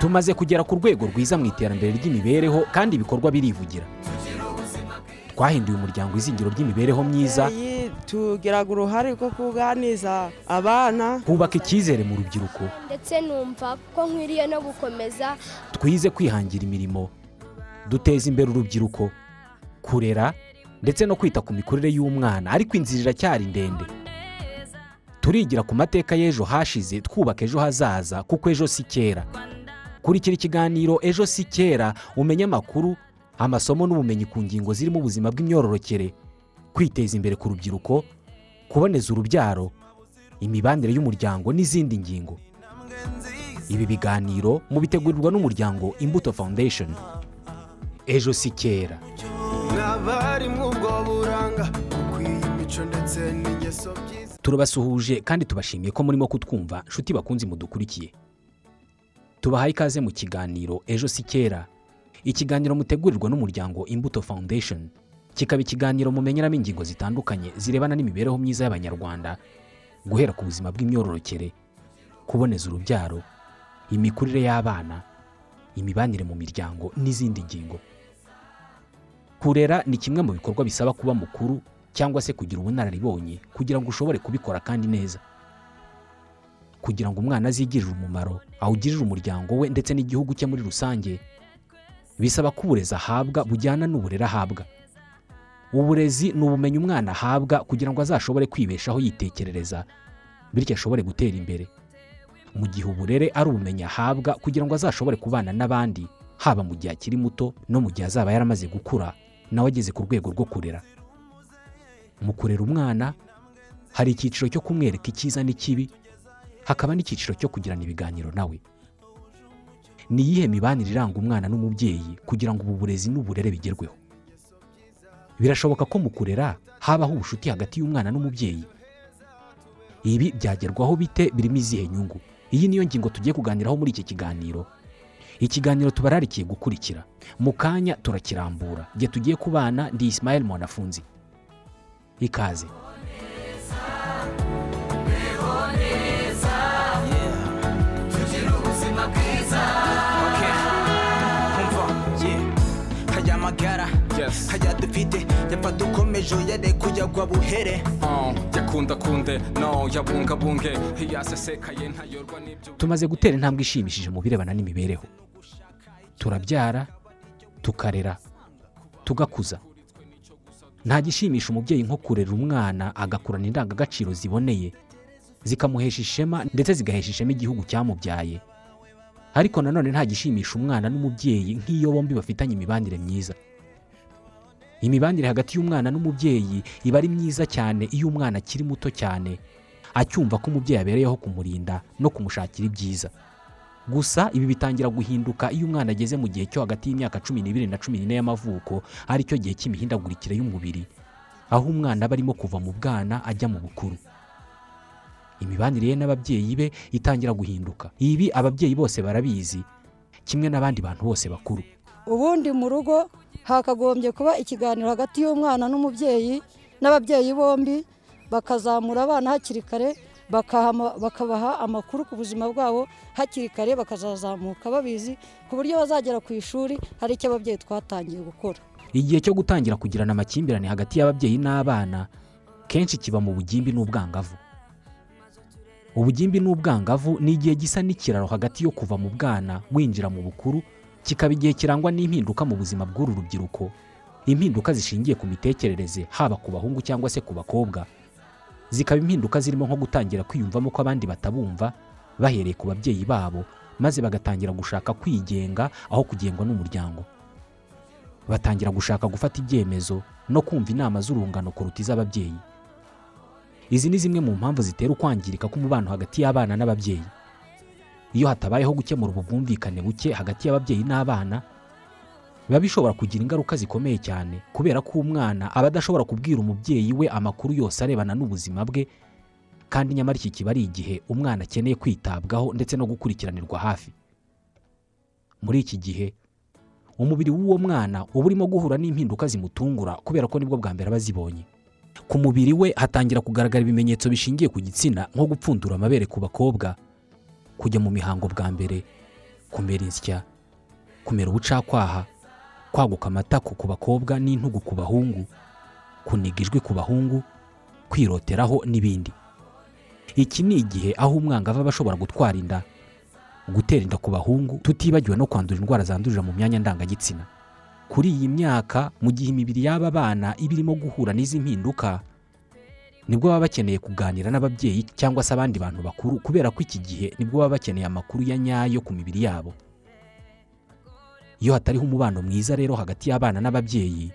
tumaze kugera ku rwego rwiza mu iterambere ry'imibereho kandi ibikorwa birivugira. Twahinduye umuryango izingiro ry'imibereho myiza. Tugiraga uruhare rwo kuganiza abana. Kubaka icyizere mu rubyiruko. Ndetse numva ko nkwiriye no gukomeza. Twize kwihangira imirimo. Duteza imbere urubyiruko. Kurera ndetse no kwita ku mikurire y'umwana. Ariko inzira iracyari ndende. Turigira ku mateka y'ejo hashize. Twubaka ejo hazaza kuko ejo si kera. Kurikira ikiganiro ejo si kera umenye amakuru amasomo n'ubumenyi ku ngingo zirimo ubuzima bw'imyororokere kwiteza imbere ku rubyiruko kuboneza urubyaro imibanire y'umuryango n'izindi ngingo. Ibi biganiro mubitegurirwa n'umuryango imbuto foundation. Ejo si kera. Turabasuhuje kandi tubashimiye ko murimo kutwumva nshuti bakunze mudukurikiye tubahaye ikaze mu kiganiro ejo si kera. Ikiganiro mutegurirwa n'umuryango imbuto foundation. Kikaba ikiganiro mumenyeramo ingingo zitandukanye zirebana n'imibereho myiza y'abanyarwanda guhera ku buzima bw'imyororokere kuboneza urubyaro imikurire y'abana imibanire mu miryango n'izindi ngingo. Kurera ni kimwe mu bikorwa bisaba kuba mukuru cyangwa se kugira ubunararibonye kugira ngo ushobore kubikora kandi neza. Kugira ngo umwana azigirire umumaro awugirire umuryango we ndetse n'igihugu cye muri rusange bisaba ko uburezi ahabwa bujyana n'uburere ahabwa. Uburezi ni ubumenyi umwana ahabwa kugira ngo azashobore kwibeshaho yitekerereza bityo ashobore gutera imbere. Mu gihe uburere ari ubumenyi ahabwa kugira ngo azashobore kubana n'abandi haba mu gihe akiri muto no mu gihe azaba yaramaze gukura nawe ageze ku rwego rwo kurera. Mu kurera umwana hari icyiciro cyo kumwereka icyiza n'ikibi hakaba n'icyiciro cyo kugirana ibiganiro nawe. Ni iyihe mibanire iranga umwana n'umubyeyi kugira ngo ubu burezi n'uburere bigerweho? Birashoboka ko mu kurera habaho ubucuti hagati y'umwana n'umubyeyi. Ibi byagerwaho bite? Birimo izihe nyungu? Iyi niyo ngingo tugiye kuganiraho muri iki kiganiro. Ikiganiro tubararikiye gukurikira. Mu kanya turakirambura. Igihe tugiye kubana ndi isimayeli mwanafunzi. Ikaze. Magara haya dufite yapfa dukomeje uyare kuyagwa buhere. Oh, yakunda kunde no yabungabunge. Yasesekaye ntayorwa n'ibyo tumaze gutera intambwe ishimishije mu birebana n'imibereho. Turabyara tukarera tugakuza. Nta gishimisha umubyeyi nko kurera umwana agakurana indangagaciro ziboneye zikamuhesha ishema ndetse zigahesha ishema igihugu cyamubyaye. Ariko nanone nta gishimisha umwana n'umubyeyi nk'iyo bombi bafitanye imibanire myiza. Imibanire hagati y'umwana n'umubyeyi iba ari myiza cyane iyo umwana akiri muto cyane. Acyumva ko umubyeyi abereyeho kumurinda no kumushakira ibyiza. Gusa ibi bitangira guhinduka iyo umwana ageze mu gihe cyo hagati y'imyaka cumi n'ibiri na cumi n'ine y'amavuko ari cyo gihe cy'imihindagurikire y'umubiri aho umwana aba arimo kuva mu bwana ajya mu bukuru. Imibanire ye n'ababyeyi be itangira guhinduka. Ibi ababyeyi bose barabizi kimwe n'abandi bantu bose bakuru. Ubundi mu rugo hakagombye kuba ikiganiro hagati y'umwana n'umubyeyi n'ababyeyi bombi bakazamura abana hakiri kare bakabaha amakuru ku buzima bwabo hakiri kare bakazazamuka babizi ku buryo bazagera ku ishuri hari icyo ababyeyi twatangiye gukora. Igihe cyo gutangira kugirana amakimbirane hagati y'ababyeyi n'abana kenshi kiba mu bugimbi n'ubwangavu. Ubugimbi n'ubwangavu ni igihe gisa n'ikiraro hagati yo kuva mu bwana winjira mu bukuru kikaba igihe kirangwa n'impinduka mu buzima bw'uru rubyiruko. Impinduka zishingiye ku mitekerereze haba ku bahungu cyangwa se ku bakobwa. Zikaba impinduka zirimo nko gutangira kwiyumvamo ko abandi batabumva bahereye ku babyeyi babo maze bagatangira gushaka kwigenga aho kugengwa n'umuryango. Batangira gushaka gufata ibyemezo no kumva inama z'urungano kuruta iz'ababyeyi. Izi ni zimwe mu mpamvu zitera ukwangirika k'umubano hagati y'abana n'ababyeyi. Iyo hatabayeho gukemura ubu bwumvikane buke hagati y'ababyeyi n'abana biba bishobora kugira ingaruka zikomeye cyane kubera ko umwana aba adashobora kubwira umubyeyi we amakuru yose arebana n'ubuzima bwe kandi nyamara iki kiba ari igihe umwana akeneye kwitabwaho ndetse no gukurikiranirwa hafi. Muri iki gihe umubiri w'uwo mwana uba urimo guhura n'impinduka zimutungura kubera ko ni bwo bwa mbere aba azibonye. Ku mubiri we hatangira kugaragara ibimenyetso bishingiye ku gitsina nko gupfundura amabere ku bakobwa kujya mu mihango bwa mbere kumera insya kumera ubucakwaha kwaguka amatako ku bakobwa n'intugu ku bahungu kuniga ijwi ku bahungu kwiroteraho n'ibindi. Iki ni igihe aho umwangavu aba ashobora gutwara inda gutera inda ku bahungu tutibagiwe no kwandura indwara zandurira mu myanya ndangagitsina. Kuri iyi myaka mu gihe imibiri y'aba bana iba irimo guhura n'izi mpinduka ni bwo baba bakeneye kuganira n'ababyeyi cyangwa se abandi bantu bakuru kubera ko iki gihe ni bwo baba bakeneye amakuru ya nyayo ku mibiri yabo. Iyo hatariho umubano mwiza rero hagati y'abana n'ababyeyi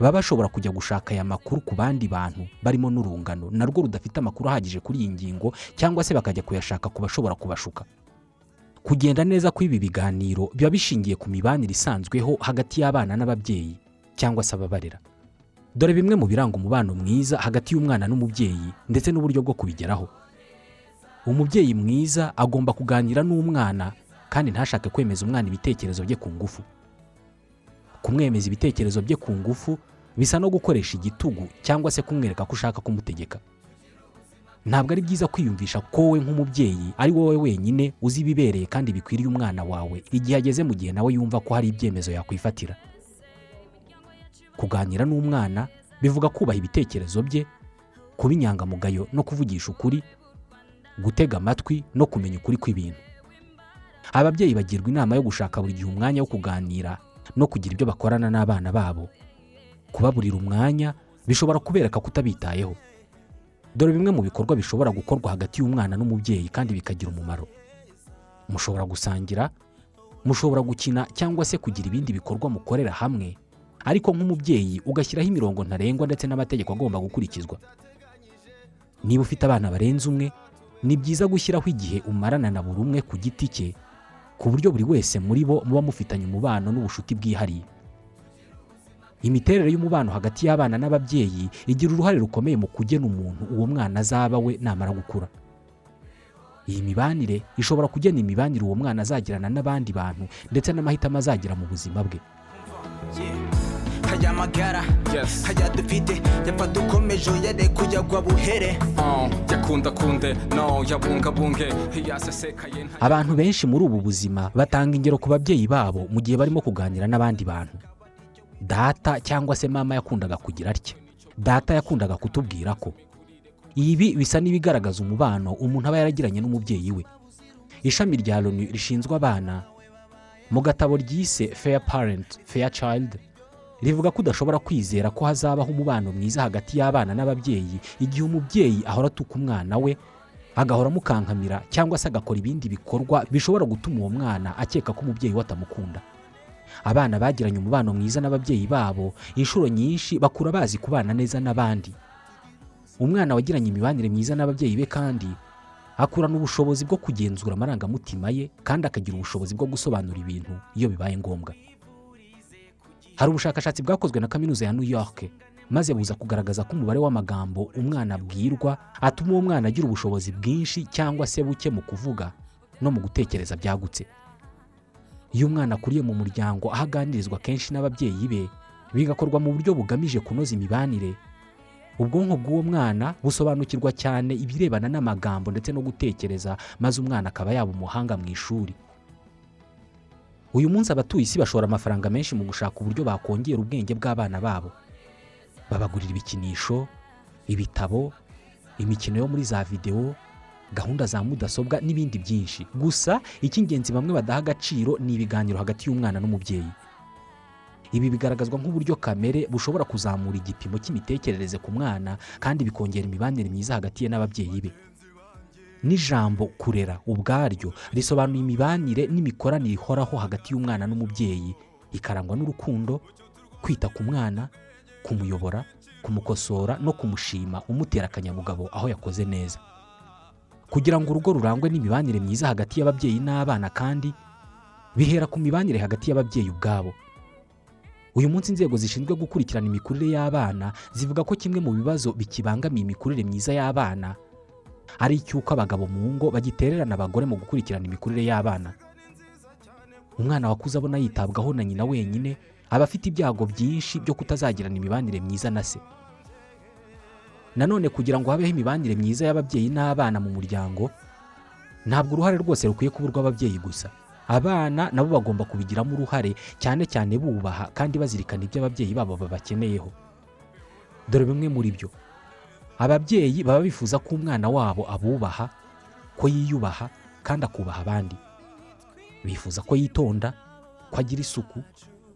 baba bashobora kujya gushaka aya makuru ku bandi bantu barimo n'urungano narwo rudafite amakuru ahagije kuri iyi ngingo cyangwa se bakajya kuyashaka ku bashobora kubashuka. Kugenda neza kw'ibi biganiro biba bishingiye ku mibanire isanzweho hagati y'abana n'ababyeyi cyangwa se ababarera. Dore bimwe mu biranga umubano mwiza hagati y'umwana n'umubyeyi ndetse n'uburyo bwo kubigeraho. Umubyeyi mwiza agomba kuganira n'umwana kandi ntashake kwemeza umwana ibitekerezo bye ku ngufu. Kumwemeza ibitekerezo bye ku ngufu bisa no gukoresha igitugu cyangwa se kumwereka ko ushaka kumutegeka. Ntabwo ari byiza kwiyumvisha ko wowe nk'umubyeyi ari wowe wenyine uzi ibibereye kandi bikwiriye umwana wawe igihe ageze mu gihe nawe yumva ko hari ibyemezo yakwifatira. Kuganira n'umwana bivuga kubaha ibitekerezo bye kuba inyangamugayo no kuvugisha ukuri gutega amatwi no kumenya ukuri kw'ibintu. Ababyeyi bagirwa inama yo gushaka buri gihe umwanya wo kuganira no kugira ibyo bakorana n'abana babo. Kubaburira umwanya bishobora kubereka kutabitayeho. Dore bimwe mu bikorwa bishobora gukorwa hagati y'umwana n'umubyeyi kandi bikagira umumaro. Mushobora gusangira mushobora gukina cyangwa se kugira ibindi bikorwa mukorera hamwe ariko nk'umubyeyi ugashyiraho imirongo ntarengwa ndetse n'amategeko agomba gukurikizwa. Niba ufite abana barenze umwe ni byiza gushyiraho igihe umarana na buri umwe ku giti cye ku buryo buri wese muri bo muba mufitanye umubano n'ubucuti bwihariye. Imiterere y'umubano hagati y'abana n'ababyeyi igira uruhare rukomeye mu kugena umuntu uwo mwana azaba we namara gukura. Iyi mibanire ishobora kugena imibanire uwo mwana azagirana n'abandi bantu ndetse n'amahitamo azagira mu buzima bwe. Haya magara haya dufite yapfa dukomeje yare kujyagwa buhere. Oh, yakunda kunde no yabungabunge yasesekaye nta abantu benshi muri ubu buzima batanga ingero ku babyeyi babo mu gihe barimo kuganira n'abandi bantu. Data cyangwa se mama yakundaga kugira atya? Data yakundaga kutubwira ko. Ibi bisa n'ibigaragaza umubano umuntu aba yaragiranye n'umubyeyi we. Ishami rya loni rishinzwe abana mu gatabo ryise fair parent fair child rivuga ko udashobora kwizera ko hazabaho umubano mwiza hagati y'abana n'ababyeyi. Igihe umubyeyi ahora atuka umwana we agahora amukankamira cyangwa se agakora ibindi bikorwa bishobora gutuma uwo mwana akeka ko umubyeyi we atamukunda. Abana bagiranye umubano mwiza n'ababyeyi babo inshuro nyinshi bakura bazi kubana neza n'abandi. Umwana wagiranye imibanire myiza n'ababyeyi be kandi akurana ubushobozi bwo kugenzura amarangamutima ye kandi akagira ubushobozi bwo gusobanura ibintu iyo bibaye ngombwa. Hari ubushakashatsi bwakozwe na kaminuza ya new york maze buza kugaragaza ko umubare w'amagambo umwana abwirwa atuma uwo mwana agira ubushobozi bwinshi cyangwa se buke mu kuvuga no mu gutekereza byagutse. Iyo umwana akuriye mu muryango aho aganirizwa kenshi n'ababyeyi be bigakorwa mu buryo bugamije kunoza imibanire. Ubwonko bw'uwo mwana busobanukirwa cyane ibirebana n'amagambo ndetse no gutekereza maze umwana akaba yaba umuhanga mu ishuri. Uyu munsi abatuye isi bashora amafaranga menshi mu gushaka uburyo bakongera ubwenge bw'abana babo. Babagurira ibikinisho ibitabo imikino yo muri za videwo gahunda za mudasobwa n'ibindi byinshi. Gusa icy'ingenzi bamwe badaha agaciro ni ibiganiro hagati y'umwana n'umubyeyi. Ibi bigaragazwa nk'uburyo kamere bushobora kuzamura igipimo cy'imitekerereze ku mwana kandi bikongera imibanire myiza hagati ye n'ababyeyi be. N'ijambo kurera ubwaryo risobanuye imibanire n'imikoranire ihoraho hagati y'umwana n'umubyeyi ikarangwa n'urukundo kwita ku mwana kumuyobora kumukosora no kumushima umutera akanyabugabo aho yakoze neza. Kugira ngo urugo rurangwe n'imibanire myiza hagati y'ababyeyi n'abana kandi bihera ku mibanire hagati y'ababyeyi ubwabo. Uyu munsi inzego zishinzwe gukurikirana imikurire y'abana zivuga ko kimwe mu bibazo bikibangamiye imikurire myiza y'abana ari icy'uko abagabo mu ngo bagitererana abagore mu gukurikirana imikurire y'abana. Umwana wakuze abona yitabwaho na nyina wenyine aba afite ibyago byinshi byo kutazagirana imibanire myiza na se. Nanone kugira ngo habeho imibanire myiza y'ababyeyi n'abana mu muryango ntabwo uruhare rwose rukwiye kuba urw'ababyeyi gusa. Abana nabo bagomba kubigiramo uruhare cyane cyane bubaha kandi bazirikana ibyo ababyeyi babo babakeneyeho. Dore bimwe muri byo. Ababyeyi baba bifuza ko umwana wabo abubaha ko yiyubaha kandi akubaha abandi. Bifuza ko yitonda ko agira isuku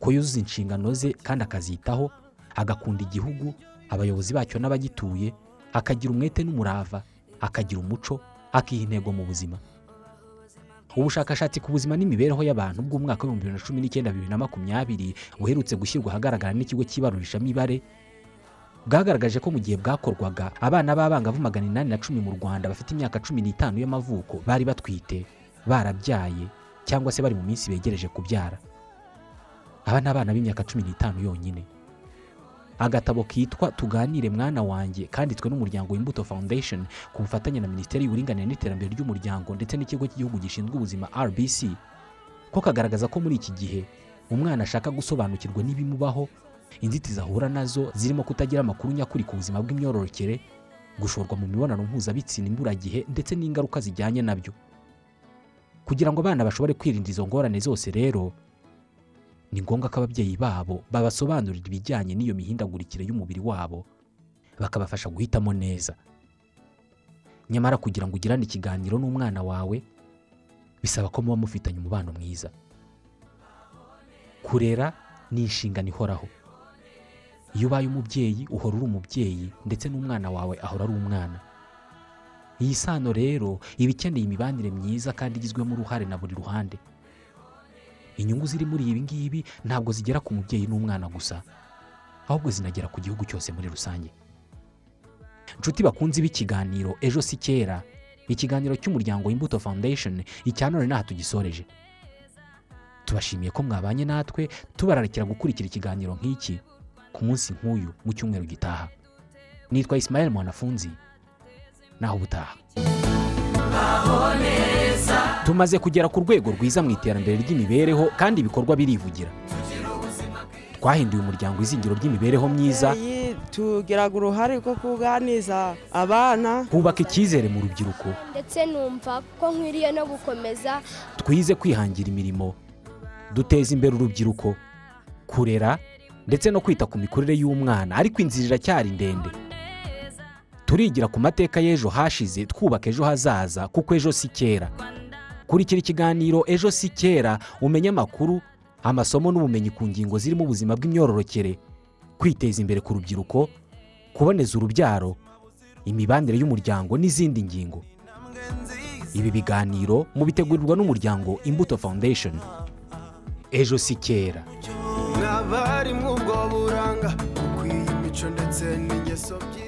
ko yuzuza inshingano ze kandi akazitaho agakunda igihugu abayobozi bacyo n'abagituye akagira umwete n'umurava akagira umuco akiha intego mu buzima. Ubushakashatsi ku buzima n'imibereho y'abantu bw'umwaka w'ibihumbi bibiri na cumi n'icyenda bibiri na makumyabiri buherutse gushyirwa ahagaragara n'ikigo cy'ibarurishamibare bwagaragaje ko mu gihe bwakorwaga abana b'abangavu magana inani na cumi mu rwanda bafite imyaka cumi n'itanu y'amavuko bari batwite barabyaye cyangwa se bari mu minsi begereje kubyara. Aba ni abana b'imyaka cumi n'itanu yonyine. Agatabo kitwa tuganire mwana wanjye kanditswe n'umuryango w'imbuto foundation ku bufatanye na minisiteri y'uburinganire n'iterambere ry'umuryango ndetse n'ikigo cy'igihugu gishinzwe ubuzima rbc ko kagaragaza ko muri iki gihe umwana ashaka gusobanukirwa n'ibimubaho inzitizi ahura na zo zirimo kutagira amakuru nyakuri ku buzima bw'imyororokere gushorwa mu mibonano mpuzabitsina imburagihe ndetse n'ingaruka zijyanye na byo. Kugira ngo abana bashobore kwirinda izo ngorane zose rero ni ngombwa ko ababyeyi babo babasobanurira ibijyanye n'iyo mihindagurikire y'umubiri wabo bakabafasha guhitamo neza. Nyamara kugira ngo ugirane ikiganiro n'umwana wawe bisaba ko muba mufitanye umubano mwiza. Kurera ni inshingano ihoraho. Iyo ubaye umubyeyi uhora uri umubyeyi ndetse n'umwana wawe ahora ari umwana. Iyi sano rero iba ikeneye imibanire myiza kandi igizwemo uruhare na buri ruhande. Inyungu ziri muri ibi ngibi ntabwo zigera ku mubyeyi n'umwana gusa ahubwo zinagera ku gihugu cyose muri rusange. Inshuti bakunze b'ikiganiro ejo si kera. Ikiganiro cy'umuryango w'imbuto foundation icya none ntaha tugisoreje. Tubashimiye ko mwabanye natwe tubararikira gukurikira ikiganiro nk'iki. Ku munsi nk'uyu mu cyumweru gitaha. Nitwa Ismael mwanafunzi. Naho ubutaha. Tumaze kugera ku rwego rwiza mu iterambere ry'imibereho kandi ibikorwa birivugira. Twahinduye umuryango izingiro ry'imibereho myiza. Tugiraga uruhare rwo kuganiza abana. Kubaka icyizere mu rubyiruko. Ndetse numva ko nkwiriye no gukomeza. Twize kwihangira imirimo. Duteza imbere urubyiruko. Kurera ndetse no kwita ku mikurire y'umwana. Ariko inzira iracyari ndende. Turigira ku mateka y'ejo hashize twubaka ejo hazaza kuko ejo si kera. Kurikira ikiganiro ejo si kera umenye amakuru amasomo n'ubumenyi ku ngingo zirimo ubuzima bw'imyororokere kwiteza imbere ku rubyiruko kuboneza urubyaro imibanire y'umuryango n'izindi ngingo. Ibi biganiro mubitegurirwa n'umuryango imbuto foundation. Ejo si kera. Mwabari mw'ubwo buranga bukwiye imico ndetse n'ingeso byiza.